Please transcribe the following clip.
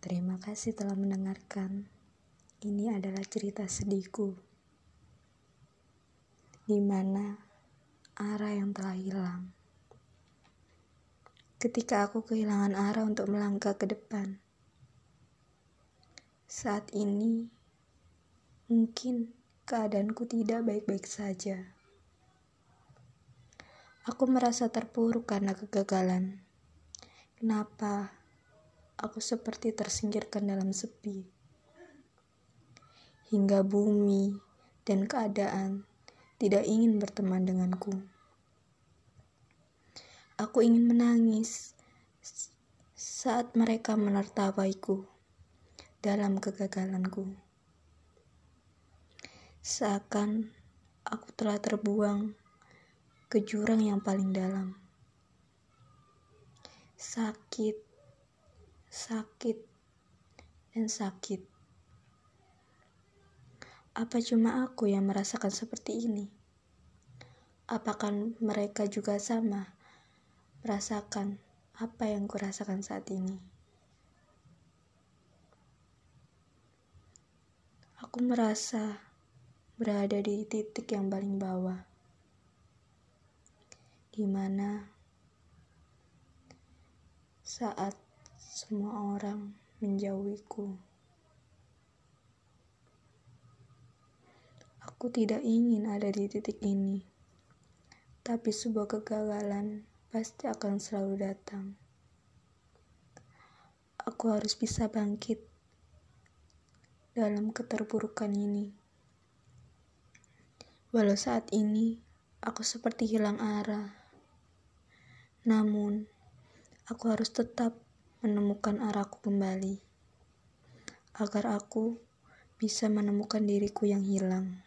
Terima kasih telah mendengarkan. Ini adalah cerita sedihku, di mana arah yang telah hilang. Ketika aku kehilangan arah untuk melangkah ke depan, saat ini mungkin keadaanku tidak baik-baik saja. Aku merasa terpuruk karena kegagalan. Kenapa aku seperti tersingkirkan dalam sepi? Hingga bumi dan keadaan tidak ingin berteman denganku. Aku ingin menangis saat mereka menertawaiku dalam kegagalanku. Seakan aku telah terbuang ke jurang yang paling dalam. Sakit, sakit, dan sakit. Apa cuma aku yang merasakan seperti ini? Apakah mereka juga sama merasakan apa yang kurasakan saat ini? Aku merasa berada di titik yang paling bawah, di mana saat semua orang menjauhiku, aku tidak ingin ada di titik ini, tapi sebuah kegagalan pasti akan selalu datang. Aku harus bisa bangkit dalam keterpurukan ini. Walau saat ini aku seperti hilang arah, namun aku harus tetap menemukan arahku kembali agar aku bisa menemukan diriku yang hilang.